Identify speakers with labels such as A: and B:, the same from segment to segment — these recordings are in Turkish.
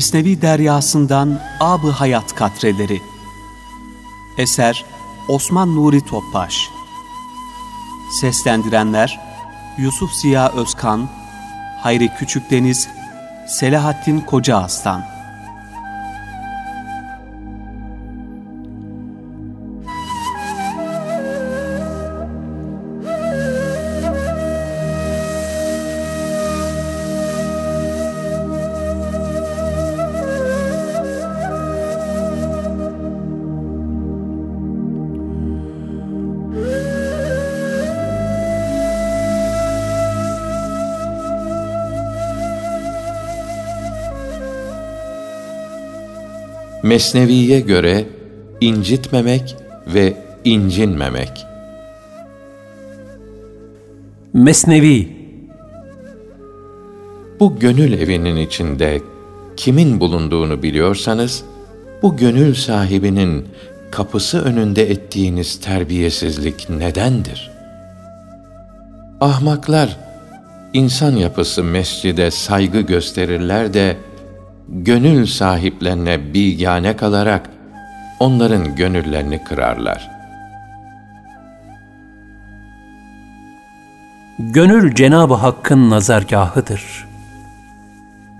A: Mesnevi Deryasından Ab-ı Hayat Katreleri. Eser Osman Nuri Topbaş. Seslendirenler Yusuf Ziya Özkan Hayri Küçükdeniz Selahattin Koca Aslan
B: Mesnevi'ye göre incitmemek ve incinmemek.
C: Mesnevi
B: Bu gönül evinin içinde kimin bulunduğunu biliyorsanız, bu gönül sahibinin kapısı önünde ettiğiniz terbiyesizlik nedendir? Ahmaklar, insan yapısı mescide saygı gösterirler de, gönül sahiplerine bilgane kalarak onların gönüllerini kırarlar.
C: Gönül Cenab-ı Hakk'ın nazargahıdır.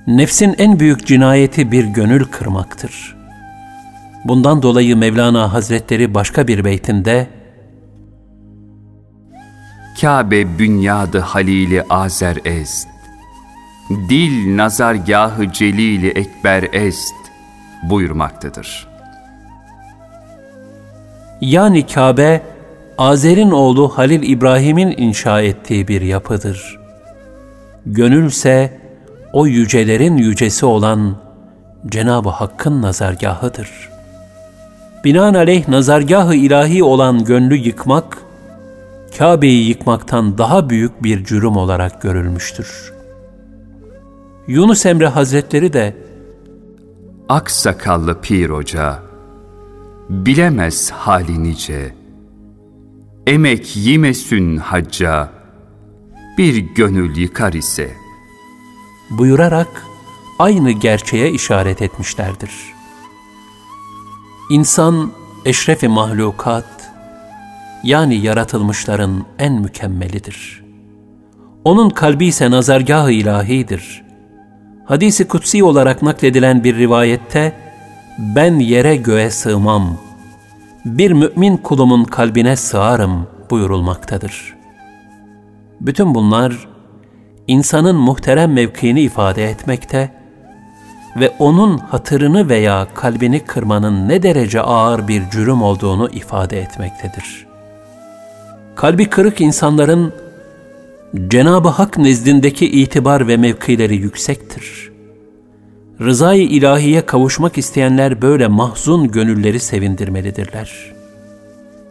C: Nefsin en büyük cinayeti bir gönül kırmaktır. Bundan dolayı Mevlana Hazretleri başka bir beytinde
D: Kabe bünyadı halili azer est dil nazargahı celili ekber est buyurmaktadır.
C: Yani Kabe, Azer'in oğlu Halil İbrahim'in inşa ettiği bir yapıdır. Gönülse o yücelerin yücesi olan Cenab-ı Hakk'ın nazargahıdır. Binaenaleyh nazargahı ilahi olan gönlü yıkmak, Kabe'yi yıkmaktan daha büyük bir cürüm olarak görülmüştür.'' Yunus Emre Hazretleri de
D: Aksakallı pir hoca bilemez halinice emek yimesün hacca bir gönül yıkar ise
C: buyurarak aynı gerçeğe işaret etmişlerdir. İnsan eşrefi mahlukat yani yaratılmışların en mükemmelidir. Onun kalbi ise nazargah-ı ilahidir hadisi kutsi olarak nakledilen bir rivayette ben yere göğe sığmam, bir mümin kulumun kalbine sığarım buyurulmaktadır. Bütün bunlar insanın muhterem mevkiini ifade etmekte ve onun hatırını veya kalbini kırmanın ne derece ağır bir cürüm olduğunu ifade etmektedir. Kalbi kırık insanların Cenab-ı Hak nezdindeki itibar ve mevkileri yüksektir. Rızayı ilahiye kavuşmak isteyenler böyle mahzun gönülleri sevindirmelidirler.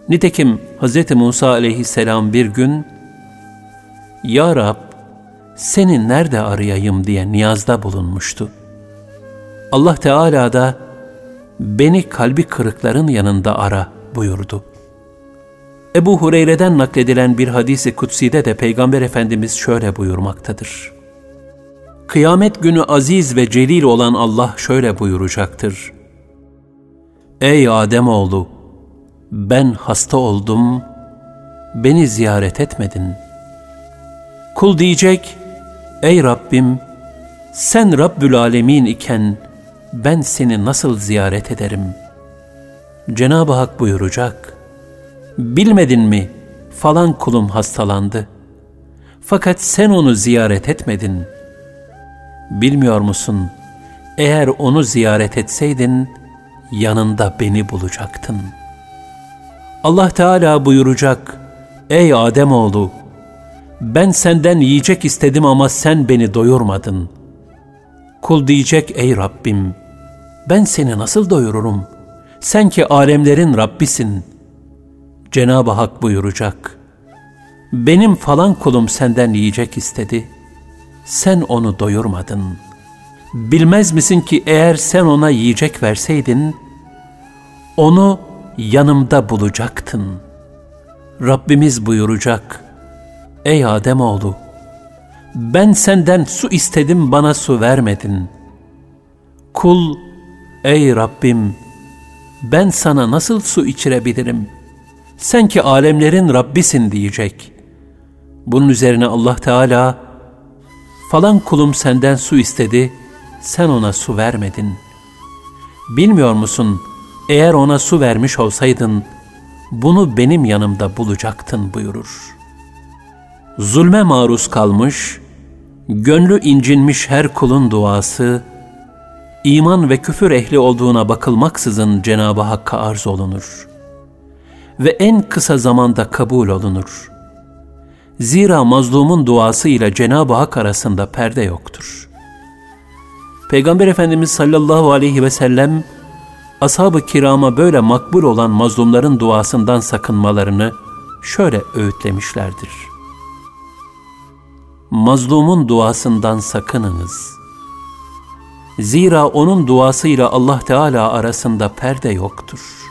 C: Nitekim Hz. Musa aleyhisselam bir gün, Ya Rab, seni nerede arayayım diye niyazda bulunmuştu. Allah Teala da, beni kalbi kırıkların yanında ara buyurdu. Ebu Hureyre'den nakledilen bir hadisi kutside de Peygamber Efendimiz şöyle buyurmaktadır. Kıyamet günü aziz ve celil olan Allah şöyle buyuracaktır. Ey Ademoğlu! Ben hasta oldum, beni ziyaret etmedin. Kul diyecek, Ey Rabbim! Sen Rabbül Alemin iken ben seni nasıl ziyaret ederim? Cenab-ı Hak buyuracak, bilmedin mi falan kulum hastalandı. Fakat sen onu ziyaret etmedin. Bilmiyor musun? Eğer onu ziyaret etseydin yanında beni bulacaktın. Allah Teala buyuracak, Ey Ademoğlu! Ben senden yiyecek istedim ama sen beni doyurmadın. Kul diyecek, Ey Rabbim! Ben seni nasıl doyururum? Sen ki alemlerin Rabbisin.'' Cenab-ı Hak buyuracak. Benim falan kulum senden yiyecek istedi. Sen onu doyurmadın. Bilmez misin ki eğer sen ona yiyecek verseydin, onu yanımda bulacaktın. Rabbimiz buyuracak. Ey Ademoğlu! Ben senden su istedim bana su vermedin. Kul, ey Rabbim, ben sana nasıl su içirebilirim? Sen ki alemlerin Rabbisin diyecek. Bunun üzerine Allah Teala, falan kulum senden su istedi, sen ona su vermedin. Bilmiyor musun, eğer ona su vermiş olsaydın, bunu benim yanımda bulacaktın buyurur. Zulme maruz kalmış, gönlü incinmiş her kulun duası, iman ve küfür ehli olduğuna bakılmaksızın Cenab-ı Hakk'a arz olunur. Ve en kısa zamanda kabul olunur. Zira mazlumun duası ile Cenab-ı Hak arasında perde yoktur. Peygamber Efendimiz sallallahu aleyhi ve sellem, ashab-ı kirama böyle makbul olan mazlumların duasından sakınmalarını şöyle öğütlemişlerdir. Mazlumun duasından sakınınız. Zira onun duasıyla Allah Teala arasında perde yoktur.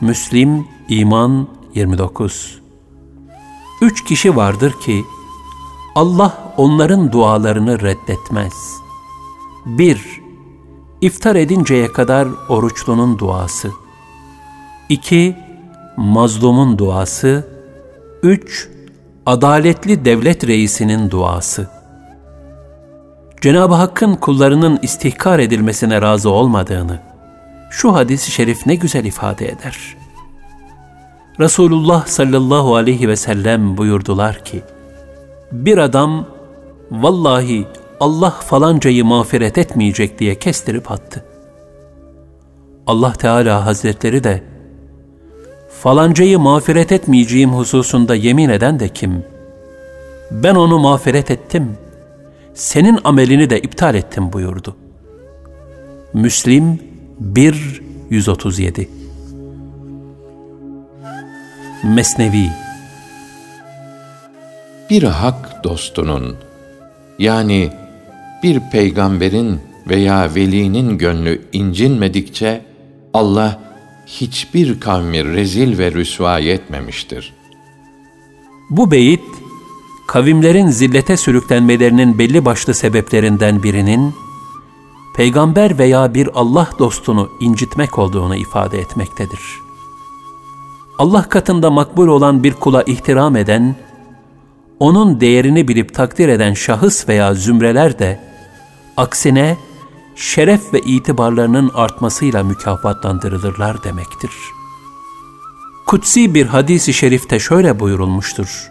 C: Müslim İman 29 Üç kişi vardır ki Allah onların dualarını reddetmez. 1- İftar edinceye kadar oruçlunun duası. 2. Mazlumun duası. 3. Adaletli devlet reisinin duası. Cenab-ı Hakk'ın kullarının istihkar edilmesine razı olmadığını şu hadis-i şerif ne güzel ifade eder. Resulullah sallallahu aleyhi ve sellem buyurdular ki, bir adam vallahi Allah falancayı mağfiret etmeyecek diye kestirip attı. Allah Teala Hazretleri de falancayı mağfiret etmeyeceğim hususunda yemin eden de kim? Ben onu mağfiret ettim. Senin amelini de iptal ettim buyurdu. Müslim 1 137 Mesnevi
B: Bir hak dostunun yani bir peygamberin veya velinin gönlü incinmedikçe Allah hiçbir kavmi rezil ve rüsva etmemiştir.
C: Bu beyit kavimlerin zillete sürüklenmelerinin belli başlı sebeplerinden birinin peygamber veya bir Allah dostunu incitmek olduğunu ifade etmektedir. Allah katında makbul olan bir kula ihtiram eden, onun değerini bilip takdir eden şahıs veya zümreler de aksine şeref ve itibarlarının artmasıyla mükafatlandırılırlar demektir. Kutsi bir hadisi şerifte şöyle buyurulmuştur.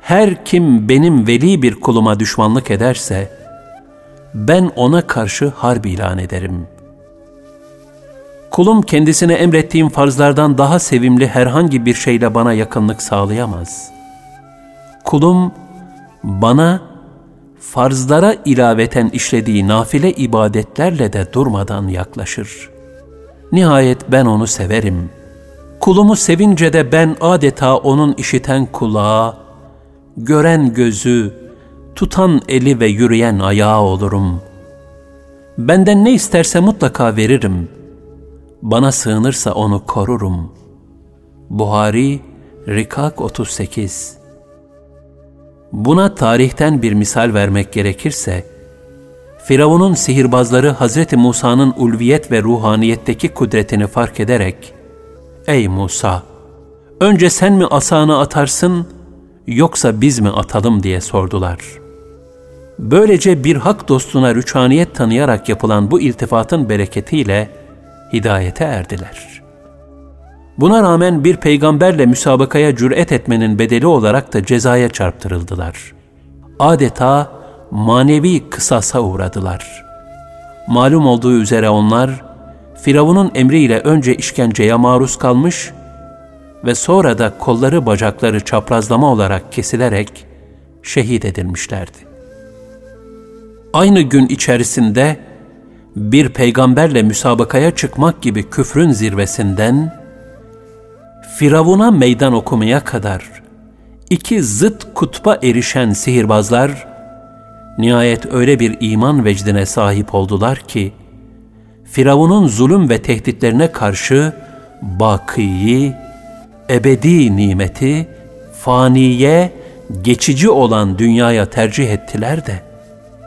C: Her kim benim veli bir kuluma düşmanlık ederse, ben ona karşı harp ilan ederim. Kulum kendisine emrettiğim farzlardan daha sevimli herhangi bir şeyle bana yakınlık sağlayamaz. Kulum bana farzlara ilaveten işlediği nafile ibadetlerle de durmadan yaklaşır. Nihayet ben onu severim. Kulumu sevince de ben adeta onun işiten kulağı, gören gözü, tutan eli ve yürüyen ayağı olurum. Benden ne isterse mutlaka veririm. Bana sığınırsa onu korurum. Buhari, Rikak 38 Buna tarihten bir misal vermek gerekirse, Firavun'un sihirbazları Hz. Musa'nın ulviyet ve ruhaniyetteki kudretini fark ederek, Ey Musa! Önce sen mi asanı atarsın, yoksa biz mi atalım diye sordular. Böylece bir hak dostuna rüçhaniyet tanıyarak yapılan bu iltifatın bereketiyle hidayete erdiler.'' Buna rağmen bir peygamberle müsabakaya cüret etmenin bedeli olarak da cezaya çarptırıldılar. Adeta manevi kısasa uğradılar. Malum olduğu üzere onlar, Firavun'un emriyle önce işkenceye maruz kalmış ve sonra da kolları bacakları çaprazlama olarak kesilerek şehit edilmişlerdi. Aynı gün içerisinde bir peygamberle müsabakaya çıkmak gibi küfrün zirvesinden Firavun'a meydan okumaya kadar iki zıt kutba erişen sihirbazlar nihayet öyle bir iman vecdine sahip oldular ki Firavun'un zulüm ve tehditlerine karşı bakiyi, ebedi nimeti, faniye, geçici olan dünyaya tercih ettiler de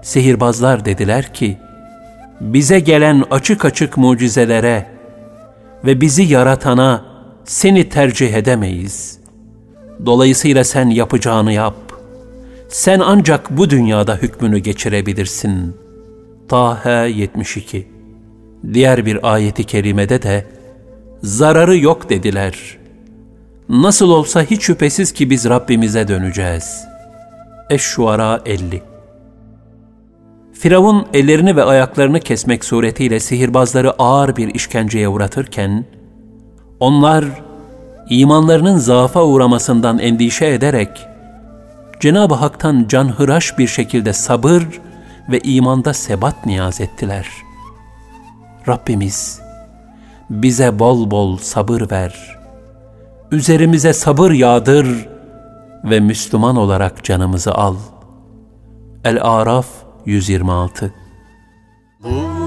C: sihirbazlar dediler ki bize gelen açık açık mucizelere ve bizi yaratana seni tercih edemeyiz. Dolayısıyla sen yapacağını yap. Sen ancak bu dünyada hükmünü geçirebilirsin. Taha 72 Diğer bir ayeti kerimede de zararı yok dediler. Nasıl olsa hiç şüphesiz ki biz Rabbimize döneceğiz. Eş-Şuara 50 Firavun ellerini ve ayaklarını kesmek suretiyle sihirbazları ağır bir işkenceye uğratırken, onlar imanlarının zaafa uğramasından endişe ederek, Cenab-ı Hak'tan canhıraş bir şekilde sabır ve imanda sebat niyaz ettiler. Rabbimiz, bize bol bol sabır ver, üzerimize sabır yağdır ve Müslüman olarak canımızı al. El-Araf 126
E: Buyurun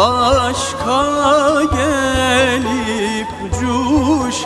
E: Aşka gelip cuş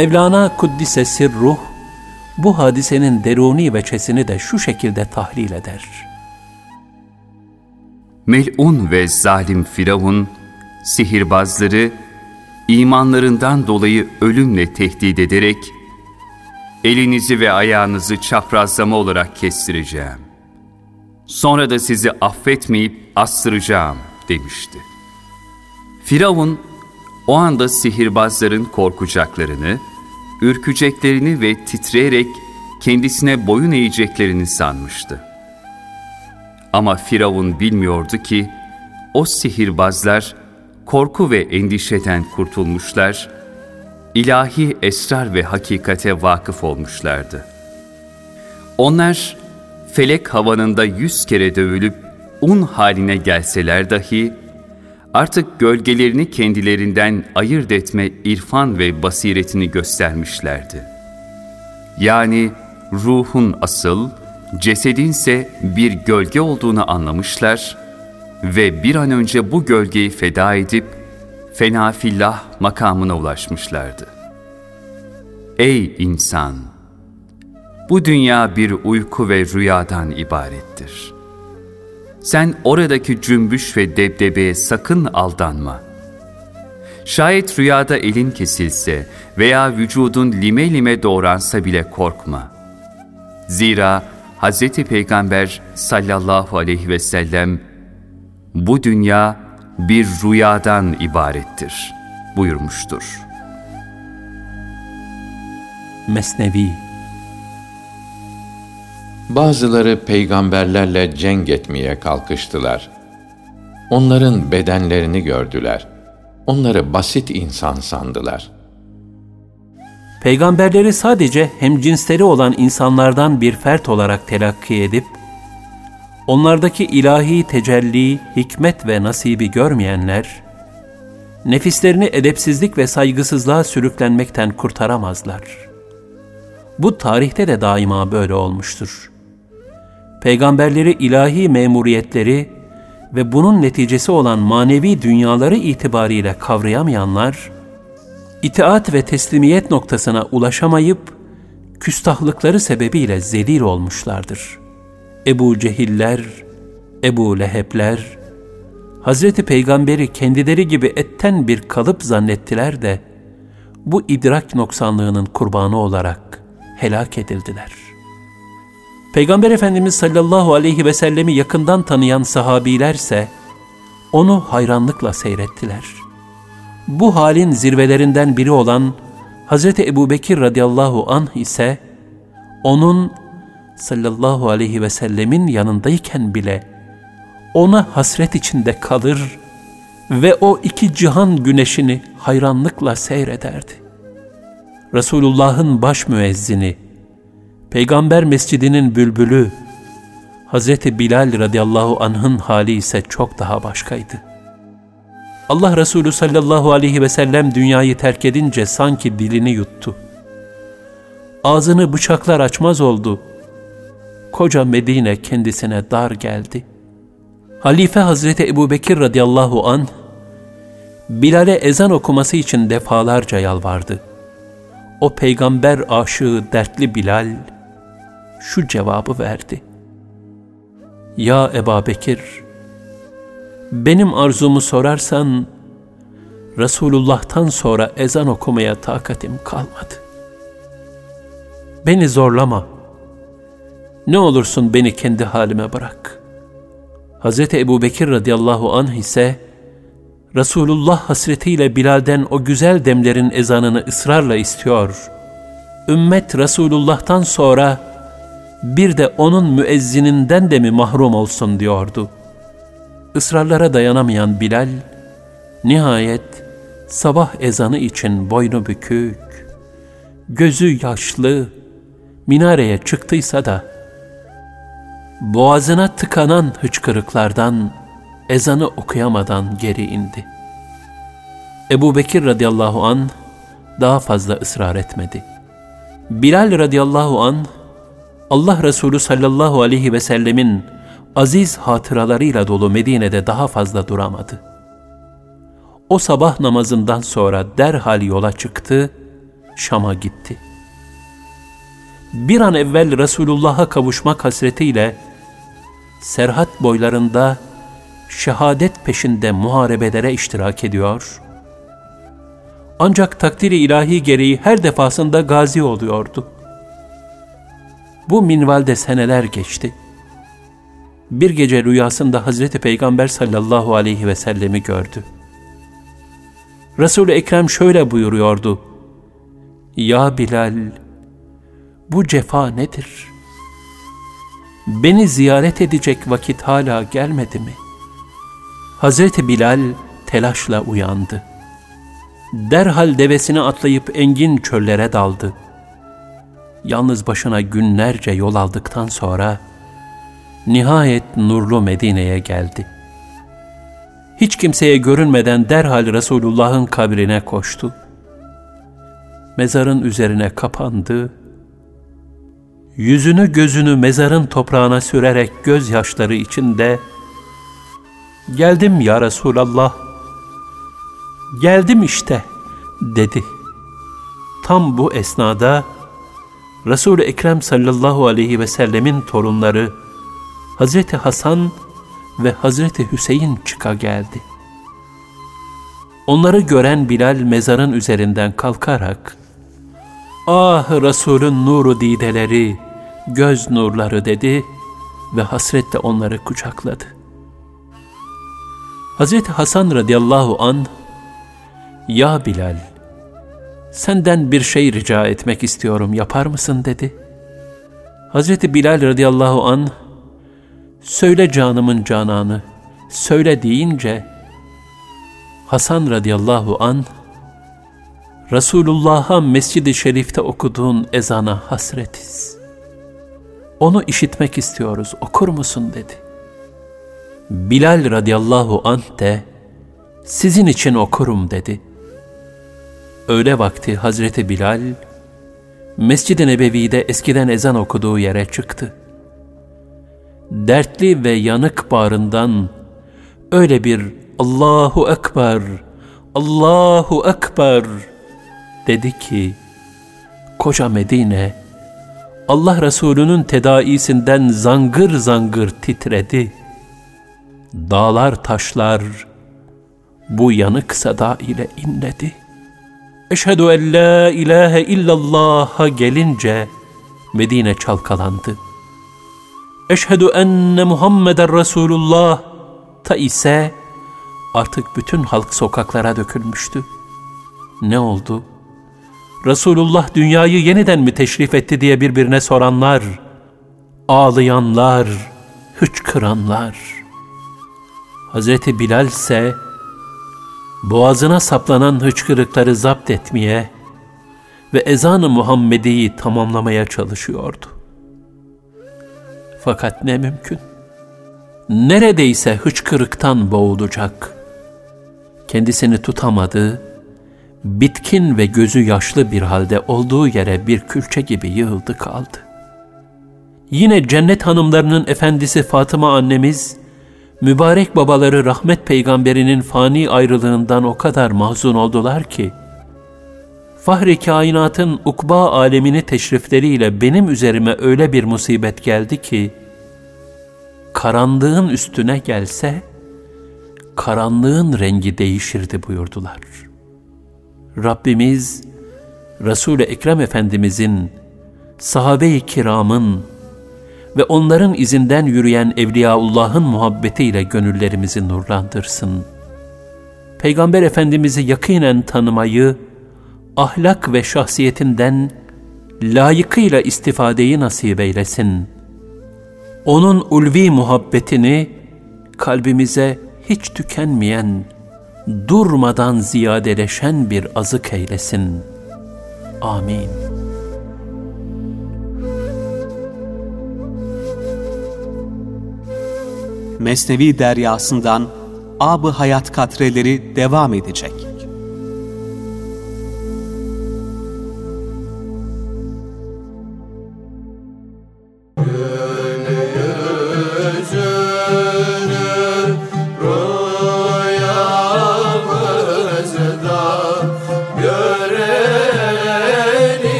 C: Mevlana Kuddise Sirruh, bu hadisenin deruni veçesini de şu şekilde tahlil eder.
D: Mel'un ve zalim Firavun, sihirbazları imanlarından dolayı ölümle tehdit ederek, elinizi ve ayağınızı çaprazlama olarak kestireceğim. Sonra da sizi affetmeyip astıracağım demişti. Firavun o anda sihirbazların korkacaklarını, ürkeceklerini ve titreyerek kendisine boyun eğeceklerini sanmıştı. Ama Firavun bilmiyordu ki o sihirbazlar korku ve endişeden kurtulmuşlar, ilahi esrar ve hakikate vakıf olmuşlardı. Onlar felek havanında yüz kere dövülüp un haline gelseler dahi artık gölgelerini kendilerinden ayırt etme irfan ve basiretini göstermişlerdi. Yani ruhun asıl, cesedinse bir gölge olduğunu anlamışlar ve bir an önce bu gölgeyi feda edip fenafillah makamına ulaşmışlardı. Ey insan! Bu dünya bir uyku ve rüyadan ibarettir. Sen oradaki cümbüş ve debdebeye sakın aldanma. Şayet rüyada elin kesilse veya vücudun lime lime doğransa bile korkma. Zira Hz. Peygamber sallallahu aleyhi ve sellem bu dünya bir rüyadan ibarettir buyurmuştur.
C: Mesnevi
B: Bazıları peygamberlerle cenk etmeye kalkıştılar. Onların bedenlerini gördüler. Onları basit insan sandılar.
C: Peygamberleri sadece hemcinsleri olan insanlardan bir fert olarak telakki edip, onlardaki ilahi tecelli, hikmet ve nasibi görmeyenler, nefislerini edepsizlik ve saygısızlığa sürüklenmekten kurtaramazlar. Bu tarihte de daima böyle olmuştur. Peygamberleri ilahi memuriyetleri ve bunun neticesi olan manevi dünyaları itibariyle kavrayamayanlar, itaat ve teslimiyet noktasına ulaşamayıp, küstahlıkları sebebiyle zelil olmuşlardır. Ebu Cehiller, Ebu Lehebler, Hazreti Peygamberi kendileri gibi etten bir kalıp zannettiler de, bu idrak noksanlığının kurbanı olarak helak edildiler. Peygamber Efendimiz sallallahu aleyhi ve sellemi yakından tanıyan sahabilerse, onu hayranlıkla seyrettiler. Bu halin zirvelerinden biri olan Hz. Ebu Bekir radıyallahu anh ise, onun sallallahu aleyhi ve sellemin yanındayken bile ona hasret içinde kalır ve o iki cihan güneşini hayranlıkla seyrederdi. Resulullah'ın baş müezzini, Peygamber mescidinin bülbülü, Hz. Bilal radıyallahu anh'ın hali ise çok daha başkaydı. Allah Resulü sallallahu aleyhi ve sellem dünyayı terk edince sanki dilini yuttu. Ağzını bıçaklar açmaz oldu. Koca Medine kendisine dar geldi. Halife Hazreti Ebu Bekir radıyallahu an Bilal'e ezan okuması için defalarca yalvardı. O peygamber aşığı dertli Bilal şu cevabı verdi. Ya Eba Bekir, benim arzumu sorarsan, Resulullah'tan sonra ezan okumaya takatim kalmadı. Beni zorlama. Ne olursun beni kendi halime bırak. Hz. Ebu Bekir radıyallahu anh ise, Resulullah hasretiyle Bilal'den o güzel demlerin ezanını ısrarla istiyor. Ümmet Resulullah'tan sonra bir de onun müezzininden de mi mahrum olsun diyordu. Israrlara dayanamayan Bilal, nihayet sabah ezanı için boynu bükük, gözü yaşlı, minareye çıktıysa da, boğazına tıkanan hıçkırıklardan, ezanı okuyamadan geri indi. Ebu Bekir radıyallahu an daha fazla ısrar etmedi. Bilal radıyallahu an Allah Resulü sallallahu aleyhi ve sellemin aziz hatıralarıyla dolu Medine'de daha fazla duramadı. O sabah namazından sonra derhal yola çıktı, Şam'a gitti. Bir an evvel Resulullah'a kavuşmak hasretiyle Serhat boylarında şehadet peşinde muharebelere iştirak ediyor. Ancak takdiri ilahi gereği her defasında gazi oluyordu. Bu minvalde seneler geçti. Bir gece rüyasında Hazreti Peygamber sallallahu aleyhi ve sellemi gördü. Resul-i Ekrem şöyle buyuruyordu. Ya Bilal, bu cefa nedir? Beni ziyaret edecek vakit hala gelmedi mi? Hazreti Bilal telaşla uyandı. Derhal devesini atlayıp engin çöllere daldı. Yalnız başına günlerce yol aldıktan sonra nihayet nurlu Medine'ye geldi. Hiç kimseye görünmeden derhal Resulullah'ın kabrine koştu. Mezarın üzerine kapandı. Yüzünü gözünü mezarın toprağına sürerek gözyaşları içinde Geldim ya Resulallah. Geldim işte dedi. Tam bu esnada Resul-i Ekrem sallallahu aleyhi ve sellemin torunları Hazreti Hasan ve Hazreti Hüseyin çıka geldi. Onları gören Bilal mezarın üzerinden kalkarak Ah Resulün nuru dideleri, göz nurları dedi ve hasretle onları kucakladı. Hazreti Hasan radıyallahu an Ya Bilal, senden bir şey rica etmek istiyorum yapar mısın dedi. Hazreti Bilal radıyallahu an söyle canımın cananı, söyle deyince Hasan radıyallahu an Resulullah'a Mescid-i Şerif'te okuduğun ezana hasretiz. Onu işitmek istiyoruz, okur musun dedi. Bilal radıyallahu anh de, sizin için okurum dedi. Öğle vakti Hazreti Bilal, Mescid-i Nebevi'de eskiden ezan okuduğu yere çıktı. Dertli ve yanık bağrından öyle bir Allahu Ekber, Allahu Ekber dedi ki, koca Medine, Allah Resulü'nün tedaisinden zangır zangır titredi. Dağlar taşlar bu yanık sada ile inledi. Eşhedü en la ilahe illallah'a gelince Medine çalkalandı. Eşhedü enne Muhammeden Resulullah ta ise artık bütün halk sokaklara dökülmüştü. Ne oldu? Resulullah dünyayı yeniden mi teşrif etti diye birbirine soranlar, ağlayanlar, hıçkıranlar. Hazreti Bilal ise boğazına saplanan hıçkırıkları zapt etmeye ve ezanı Muhammedi'yi tamamlamaya çalışıyordu. Fakat ne mümkün? Neredeyse hıçkırıktan boğulacak. Kendisini tutamadı, bitkin ve gözü yaşlı bir halde olduğu yere bir külçe gibi yığıldı kaldı. Yine cennet hanımlarının efendisi Fatıma annemiz, mübarek babaları rahmet peygamberinin fani ayrılığından o kadar mahzun oldular ki, Fahri kainatın ukba alemini teşrifleriyle benim üzerime öyle bir musibet geldi ki, karanlığın üstüne gelse, karanlığın rengi değişirdi buyurdular.'' Rabbimiz Resul-i Ekrem Efendimizin, sahabe-i kiramın ve onların izinden yürüyen Evliyaullah'ın muhabbetiyle gönüllerimizi nurlandırsın. Peygamber Efendimiz'i yakinen tanımayı, ahlak ve şahsiyetinden layıkıyla istifadeyi nasip eylesin. Onun ulvi muhabbetini kalbimize hiç tükenmeyen, durmadan ziyadeleşen bir azık eylesin. Amin.
A: Mesnevi deryasından Ab-ı Hayat katreleri devam edecek.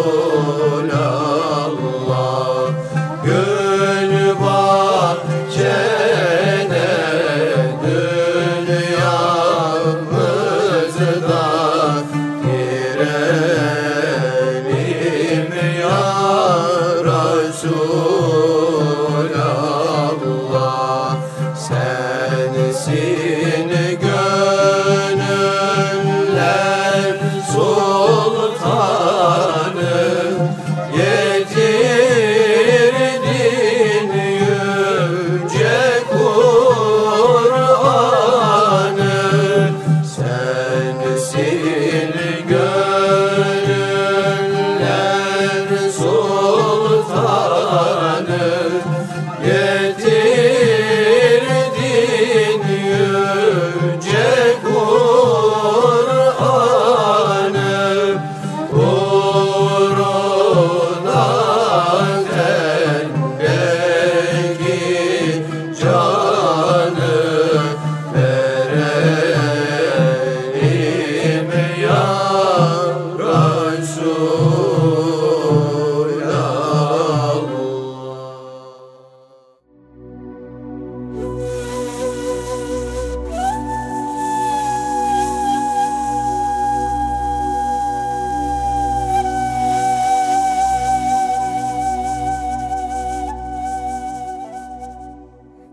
A: Lola.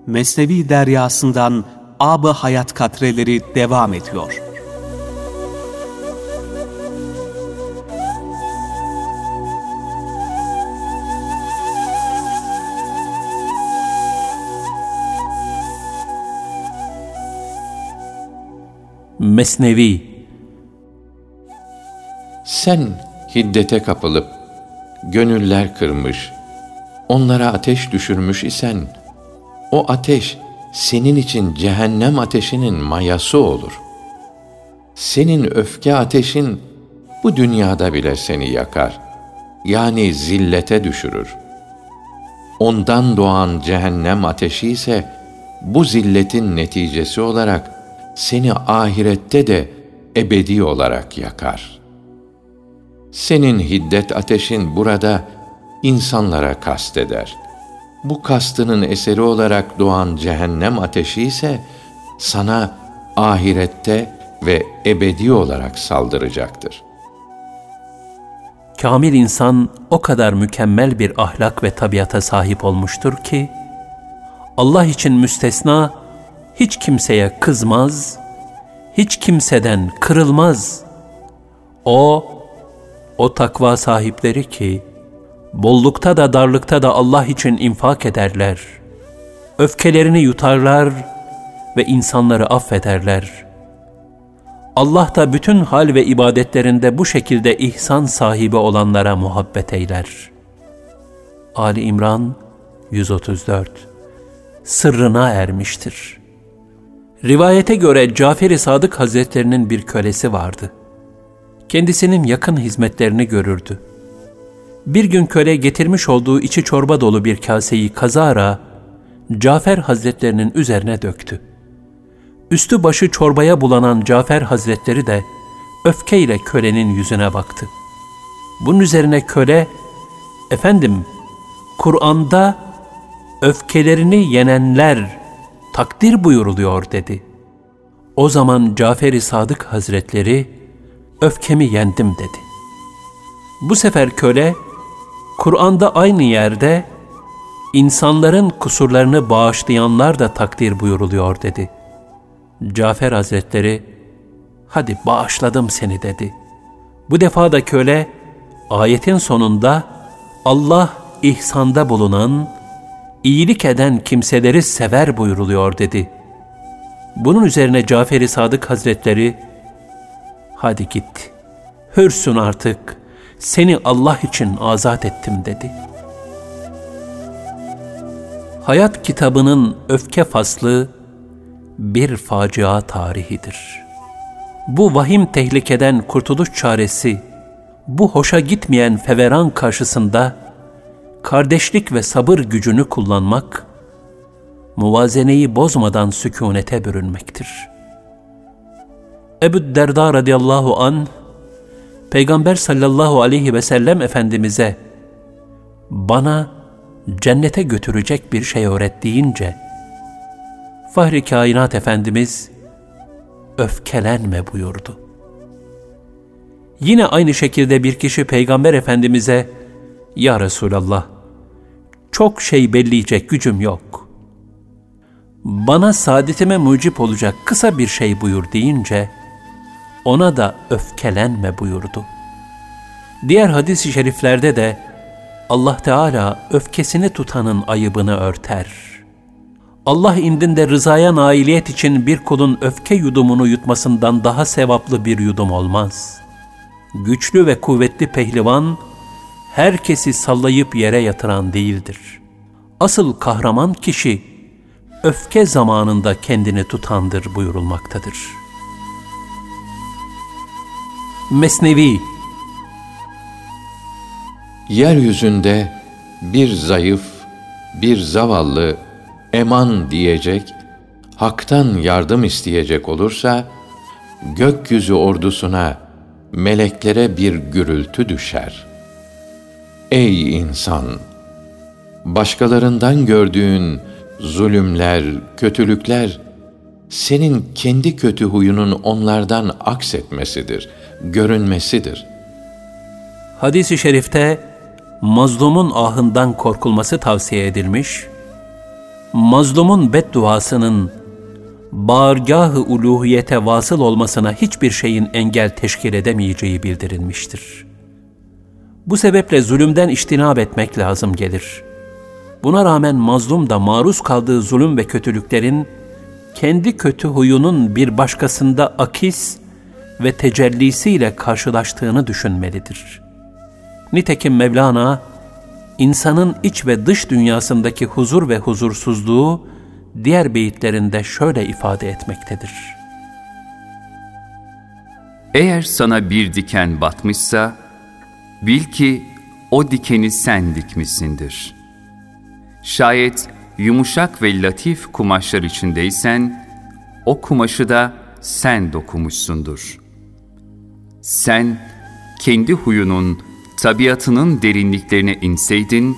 A: Mesnevi deryasından ab hayat katreleri devam ediyor.
C: Mesnevi
B: Sen hiddete kapılıp gönüller kırmış, onlara ateş düşürmüş isen o ateş senin için cehennem ateşinin mayası olur. Senin öfke ateşin bu dünyada bile seni yakar. Yani zillete düşürür. Ondan doğan cehennem ateşi ise bu zilletin neticesi olarak seni ahirette de ebedi olarak yakar. Senin hiddet ateşin burada insanlara kasteder.'' Bu kastının eseri olarak doğan cehennem ateşi ise sana ahirette ve ebedi olarak saldıracaktır.
C: Kamil insan o kadar mükemmel bir ahlak ve tabiata sahip olmuştur ki, Allah için müstesna hiç kimseye kızmaz, hiç kimseden kırılmaz. O, o takva sahipleri ki, bollukta da darlıkta da Allah için infak ederler. Öfkelerini yutarlar ve insanları affederler. Allah da bütün hal ve ibadetlerinde bu şekilde ihsan sahibi olanlara muhabbet eyler. Ali İmran 134 Sırrına ermiştir. Rivayete göre Cafer-i Sadık Hazretlerinin bir kölesi vardı. Kendisinin yakın hizmetlerini görürdü bir gün köle getirmiş olduğu içi çorba dolu bir kaseyi kazara Cafer Hazretlerinin üzerine döktü. Üstü başı çorbaya bulanan Cafer Hazretleri de öfkeyle kölenin yüzüne baktı. Bunun üzerine köle, efendim Kur'an'da öfkelerini yenenler takdir buyuruluyor dedi. O zaman Cafer-i Sadık Hazretleri, öfkemi yendim dedi. Bu sefer köle, Kur'an'da aynı yerde insanların kusurlarını bağışlayanlar da takdir buyuruluyor dedi. Cafer Hazretleri, hadi bağışladım seni dedi. Bu defa da köle, ayetin sonunda Allah ihsanda bulunan, iyilik eden kimseleri sever buyuruluyor dedi. Bunun üzerine Cafer-i Sadık Hazretleri, hadi git, hürsün artık, seni Allah için azat ettim dedi. Hayat kitabının öfke faslı bir facia tarihidir. Bu vahim tehlikeden kurtuluş çaresi, bu hoşa gitmeyen feveran karşısında kardeşlik ve sabır gücünü kullanmak, muvazeneyi bozmadan sükunete bürünmektir. Ebu Derda radıyallahu an Peygamber sallallahu aleyhi ve sellem Efendimiz'e bana cennete götürecek bir şey öğret deyince Fahri Kainat Efendimiz öfkelenme buyurdu. Yine aynı şekilde bir kişi Peygamber Efendimiz'e Ya Resulallah çok şey belleyecek gücüm yok. Bana saadetime mucip olacak kısa bir şey buyur deyince ona da öfkelenme buyurdu. Diğer hadis-i şeriflerde de Allah Teala öfkesini tutanın ayıbını örter. Allah indinde rızaya nailiyet için bir kulun öfke yudumunu yutmasından daha sevaplı bir yudum olmaz. Güçlü ve kuvvetli pehlivan, herkesi sallayıp yere yatıran değildir. Asıl kahraman kişi öfke zamanında kendini tutandır buyurulmaktadır. Mesnevi
B: Yeryüzünde bir zayıf, bir zavallı eman diyecek, haktan yardım isteyecek olursa, gökyüzü ordusuna, meleklere bir gürültü düşer. Ey insan! Başkalarından gördüğün zulümler, kötülükler, senin kendi kötü huyunun onlardan aksetmesidir, görünmesidir.
C: Hadis-i şerifte mazlumun ahından korkulması tavsiye edilmiş, mazlumun bedduasının bağırgah-ı uluhiyete vasıl olmasına hiçbir şeyin engel teşkil edemeyeceği bildirilmiştir. Bu sebeple zulümden iştinab etmek lazım gelir. Buna rağmen mazlum da maruz kaldığı zulüm ve kötülüklerin kendi kötü huyunun bir başkasında akis ve tecellisiyle karşılaştığını düşünmelidir. Nitekim Mevlana, insanın iç ve dış dünyasındaki huzur ve huzursuzluğu diğer beyitlerinde şöyle ifade etmektedir.
D: Eğer sana bir diken batmışsa, bil ki o dikeni sen dikmişsindir. Şayet yumuşak ve latif kumaşlar içindeysen, o kumaşı da sen dokumuşsundur. Sen, kendi huyunun, tabiatının derinliklerine inseydin,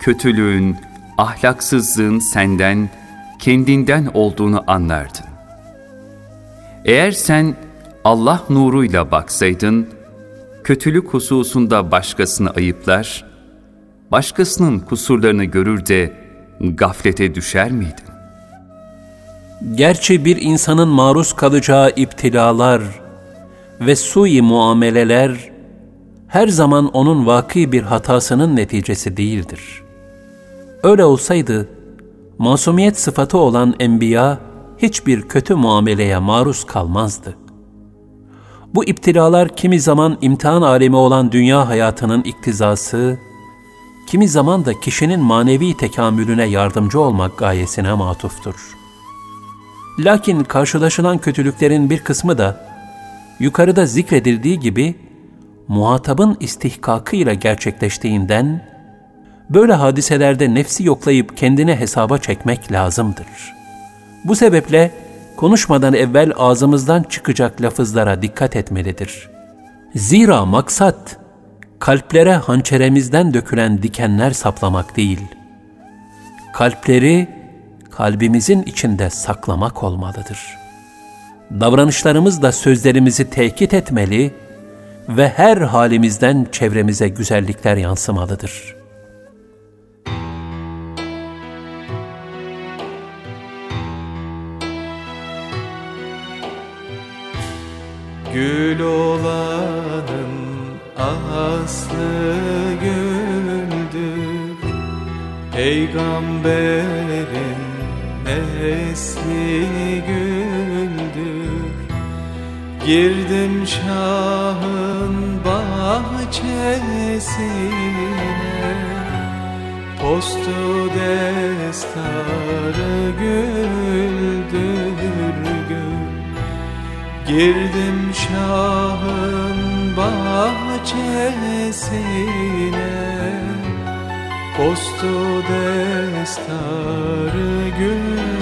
D: kötülüğün, ahlaksızlığın senden, kendinden olduğunu anlardın. Eğer sen Allah nuruyla baksaydın, kötülük hususunda başkasını ayıplar, başkasının kusurlarını görür de gaflete düşer miydin?
C: Gerçi bir insanın maruz kalacağı iptilalar ve sui muameleler her zaman onun vaki bir hatasının neticesi değildir. Öyle olsaydı, masumiyet sıfatı olan enbiya hiçbir kötü muameleye maruz kalmazdı. Bu iptilalar kimi zaman imtihan alemi olan dünya hayatının iktizası, kimi zaman da kişinin manevi tekamülüne yardımcı olmak gayesine matuftur. Lakin karşılaşılan kötülüklerin bir kısmı da yukarıda zikredildiği gibi muhatabın istihkakıyla gerçekleştiğinden böyle hadiselerde nefsi yoklayıp kendine hesaba çekmek lazımdır. Bu sebeple konuşmadan evvel ağzımızdan çıkacak lafızlara dikkat etmelidir. Zira maksat kalplere hançeremizden dökülen dikenler saplamak değil, kalpleri kalbimizin içinde saklamak olmalıdır. Davranışlarımız da sözlerimizi tekit etmeli ve her halimizden çevremize güzellikler yansımalıdır.''
E: Gül olanın aslı güldür Peygamberin nesli güldür Girdim Şah'ın bahçesine Postu destarı güldür Girdim Şah'ın bahçesine Postu destarı güldü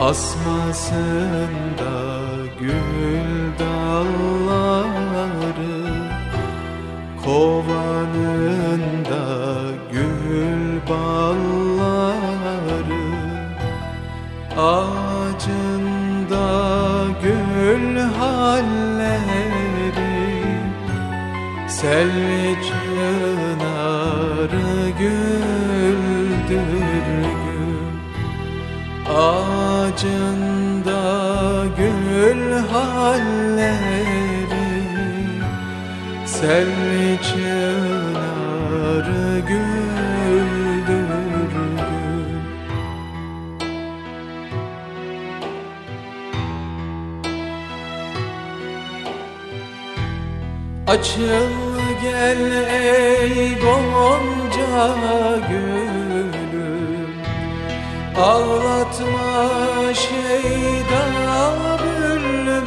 E: Asmasında gül dalları Kovanında gül balları. Ah gül halleri Selvi çınarı güldür Ağacında gül halleri Selvi çınarı güldür Açıl gel ey gonca gülüm Ağlatma şeyda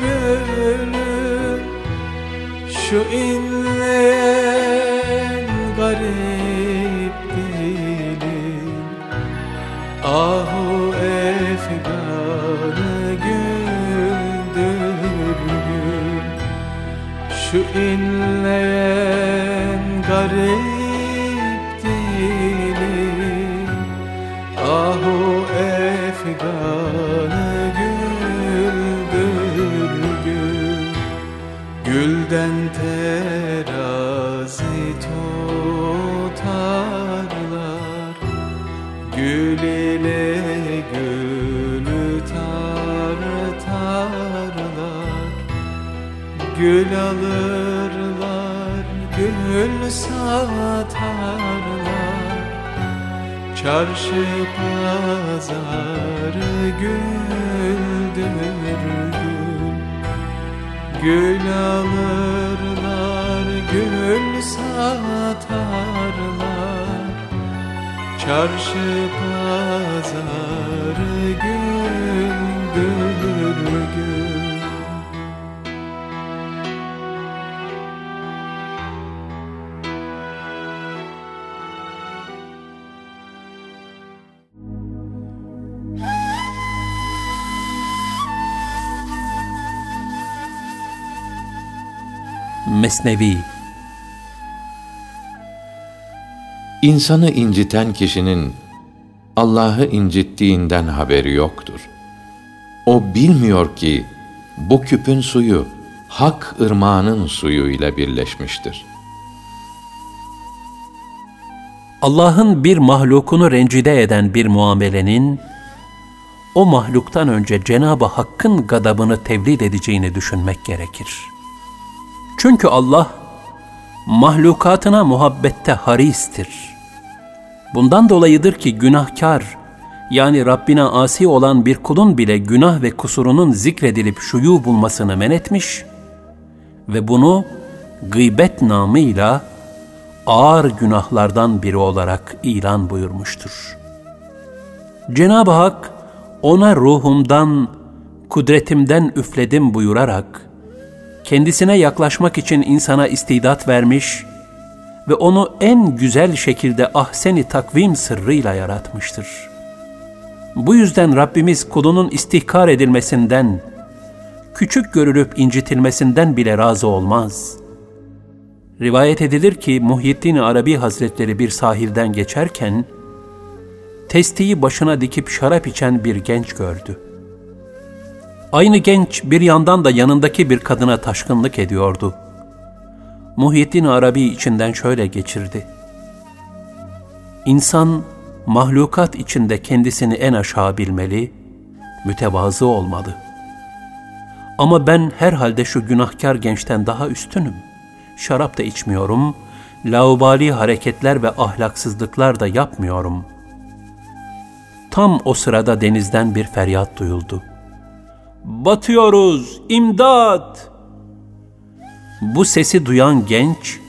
E: bülbülüm Şu inleyen garip dilim Ahu efganı güldür gül Şu inleyen Gül alırlar, gül satarlar. Çarşı pazarı güldür gül. Gül alırlar, gül satarlar. Çarşı pazarı güldür gül
C: Mesnevi
B: İnsanı inciten kişinin Allah'ı incittiğinden haberi yoktur. O bilmiyor ki bu küpün suyu hak ırmağının suyuyla birleşmiştir.
C: Allah'ın bir mahlukunu rencide eden bir muamelenin, o mahluktan önce Cenab-ı Hakk'ın gadabını tevlid edeceğini düşünmek gerekir. Çünkü Allah, mahlukatına muhabbette haristir. Bundan dolayıdır ki günahkar, yani Rabbine asi olan bir kulun bile günah ve kusurunun zikredilip şuyu bulmasını men etmiş ve bunu gıybet namıyla ağır günahlardan biri olarak ilan buyurmuştur. Cenab-ı Hak ona ruhumdan, kudretimden üfledim buyurarak kendisine yaklaşmak için insana istidat vermiş ve onu en güzel şekilde ahseni takvim sırrıyla yaratmıştır. Bu yüzden Rabbimiz kulunun istihkar edilmesinden, küçük görülüp incitilmesinden bile razı olmaz. Rivayet edilir ki Muhyiddin Arabi Hazretleri bir sahilden geçerken, testiyi başına dikip şarap içen bir genç gördü. Aynı genç bir yandan da yanındaki bir kadına taşkınlık ediyordu. Muhyiddin Arabi içinden şöyle geçirdi. İnsan mahlukat içinde kendisini en aşağı bilmeli, mütevazı olmalı. Ama ben herhalde şu günahkar gençten daha üstünüm. Şarap da içmiyorum, laubali hareketler ve ahlaksızlıklar da yapmıyorum. Tam o sırada denizden bir feryat duyuldu. Batıyoruz, imdat! Bu sesi duyan genç,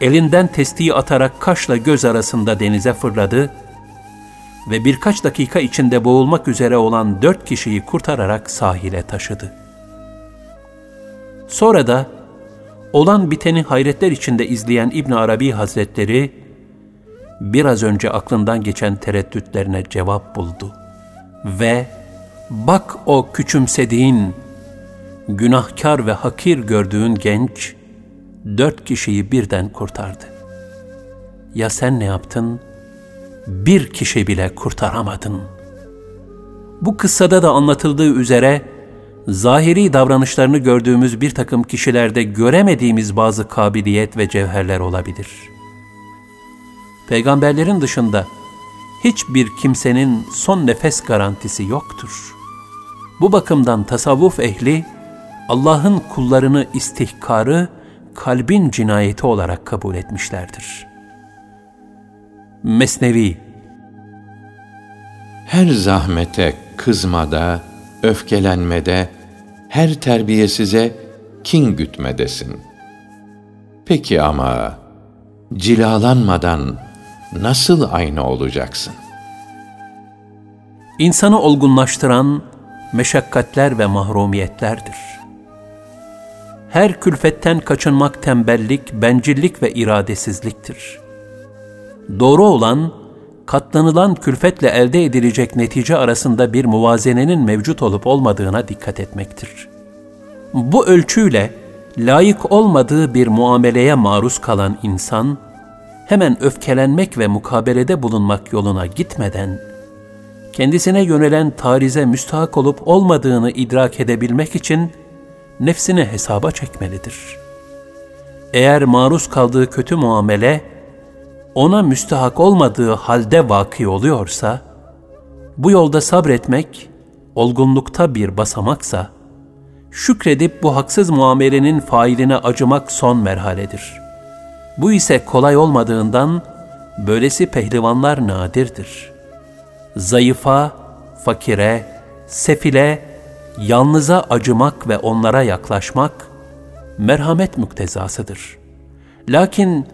C: elinden testiyi atarak kaşla göz arasında denize fırladı ve birkaç dakika içinde boğulmak üzere olan dört kişiyi kurtararak sahile taşıdı. Sonra da olan biteni hayretler içinde izleyen İbn Arabi Hazretleri biraz önce aklından geçen tereddütlerine cevap buldu ve bak o küçümsediğin, günahkar ve hakir gördüğün genç dört kişiyi birden kurtardı. Ya sen ne yaptın? Bir kişi bile kurtaramadın. Bu kıssada da anlatıldığı üzere zahiri davranışlarını gördüğümüz bir takım kişilerde göremediğimiz bazı kabiliyet ve cevherler olabilir. Peygamberlerin dışında hiçbir kimsenin son nefes garantisi yoktur. Bu bakımdan tasavvuf ehli Allah'ın kullarını istihkarı kalbin cinayeti olarak kabul etmişlerdir. Mesnevi
B: Her zahmete, kızmada, öfkelenmede, her terbiyesize kin gütmedesin. Peki ama cilalanmadan nasıl aynı olacaksın?
C: İnsanı olgunlaştıran meşakkatler ve mahrumiyetlerdir. Her külfetten kaçınmak tembellik, bencillik ve iradesizliktir. Doğru olan, katlanılan külfetle elde edilecek netice arasında bir muvazenenin mevcut olup olmadığına dikkat etmektir. Bu ölçüyle layık olmadığı bir muameleye maruz kalan insan, hemen öfkelenmek ve mukabelede bulunmak yoluna gitmeden, kendisine yönelen tarize müstahak olup olmadığını idrak edebilmek için nefsini hesaba çekmelidir. Eğer maruz kaldığı kötü muamele, ona müstahak olmadığı halde vaki oluyorsa, bu yolda sabretmek, olgunlukta bir basamaksa, şükredip bu haksız muamelenin failine acımak son merhaledir. Bu ise kolay olmadığından, böylesi pehlivanlar nadirdir. Zayıfa, fakire, sefile, yalnıza acımak ve onlara yaklaşmak, merhamet müktezasıdır. Lakin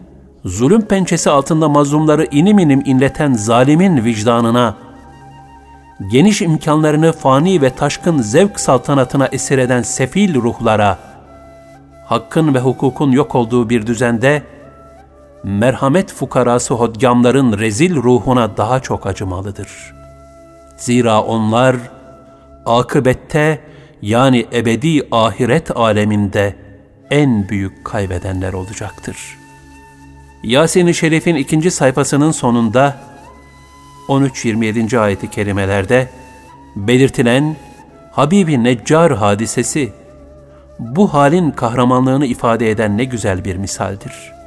C: zulüm pençesi altında mazlumları inim inim inleten zalimin vicdanına, geniş imkanlarını fani ve taşkın zevk saltanatına esir eden sefil ruhlara, hakkın ve hukukun yok olduğu bir düzende, merhamet fukarası hodgamların rezil ruhuna daha çok acımalıdır. Zira onlar, akıbette yani ebedi ahiret aleminde en büyük kaybedenler olacaktır.'' Yasin-i Şerif'in ikinci sayfasının sonunda 13-27. ayeti kerimelerde belirtilen Habibi Neccar hadisesi bu halin kahramanlığını ifade eden ne güzel bir misaldir.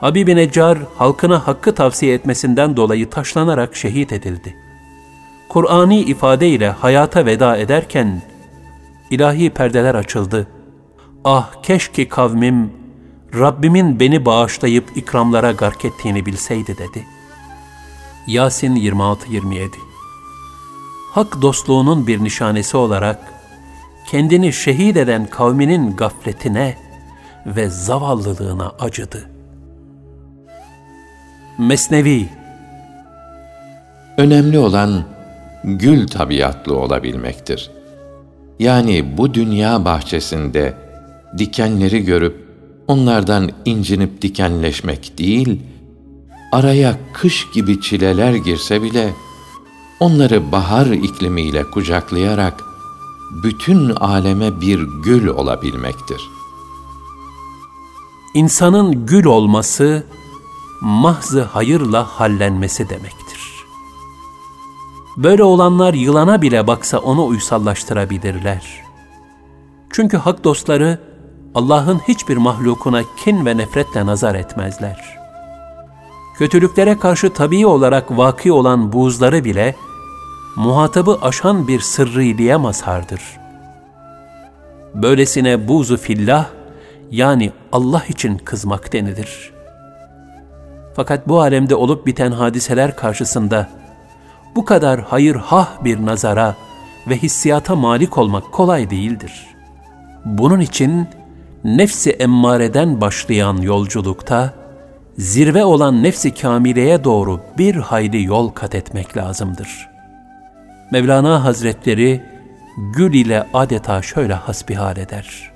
C: Habibi Neccar halkına hakkı tavsiye etmesinden dolayı taşlanarak şehit edildi. Kur'ani ifade ile hayata veda ederken ilahi perdeler açıldı. Ah keşke kavmim Rabbimin beni bağışlayıp ikramlara gark ettiğini bilseydi dedi. Yasin 26-27 Hak dostluğunun bir nişanesi olarak kendini şehit eden kavminin gafletine ve zavallılığına acıdı. Mesnevi
B: Önemli olan gül tabiatlı olabilmektir. Yani bu dünya bahçesinde dikenleri görüp onlardan incinip dikenleşmek değil, araya kış gibi çileler girse bile, onları bahar iklimiyle kucaklayarak, bütün aleme bir gül olabilmektir.
C: İnsanın gül olması, mahzı hayırla hallenmesi demektir. Böyle olanlar yılana bile baksa onu uysallaştırabilirler. Çünkü hak dostları, Allah'ın hiçbir mahlukuna kin ve nefretle nazar etmezler. Kötülüklere karşı tabii olarak vaki olan buğzları bile muhatabı aşan bir sırriliğe mazhardır. Böylesine buzu fillah yani Allah için kızmak denilir. Fakat bu alemde olup biten hadiseler karşısında bu kadar hayır hah bir nazara ve hissiyata malik olmak kolay değildir. Bunun için nefsi emmareden başlayan yolculukta, zirve olan nefsi kamileye doğru bir hayli yol kat etmek lazımdır. Mevlana Hazretleri, gül ile adeta şöyle hasbihal eder.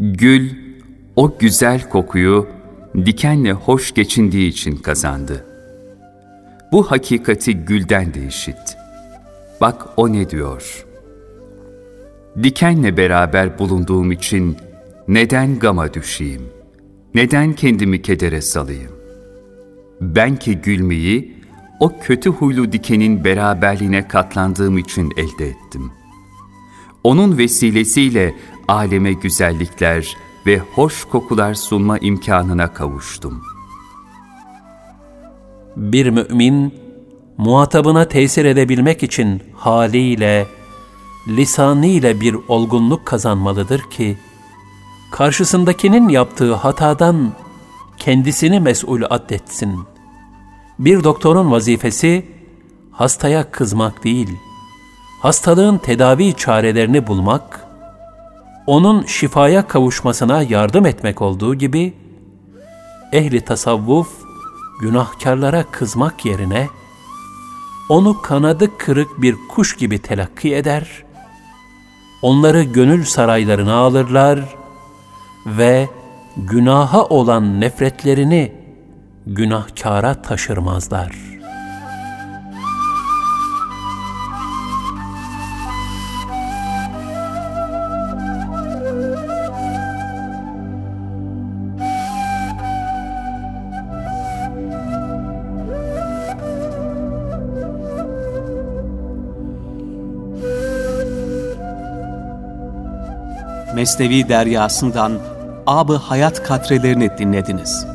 D: Gül, o güzel kokuyu dikenle hoş geçindiği için kazandı. Bu hakikati gülden de işit. Bak o ne diyor? dikenle beraber bulunduğum için neden gama düşeyim? Neden kendimi kedere salayım? Ben ki gülmeyi o kötü huylu dikenin beraberliğine katlandığım için elde ettim. Onun vesilesiyle aleme güzellikler ve hoş kokular sunma imkanına kavuştum.
C: Bir mümin, muhatabına tesir edebilmek için haliyle, lisanıyla bir olgunluk kazanmalıdır ki, karşısındakinin yaptığı hatadan kendisini mesul addetsin. Bir doktorun vazifesi, hastaya kızmak değil, hastalığın tedavi çarelerini bulmak, onun şifaya kavuşmasına yardım etmek olduğu gibi, ehli tasavvuf günahkarlara kızmak yerine, onu kanadı kırık bir kuş gibi telakki eder, onları gönül saraylarına alırlar ve günaha olan nefretlerini günahkara taşırmazlar.''
A: Mesnevi Deryası'ndan Ab-ı Hayat katrelerini dinlediniz.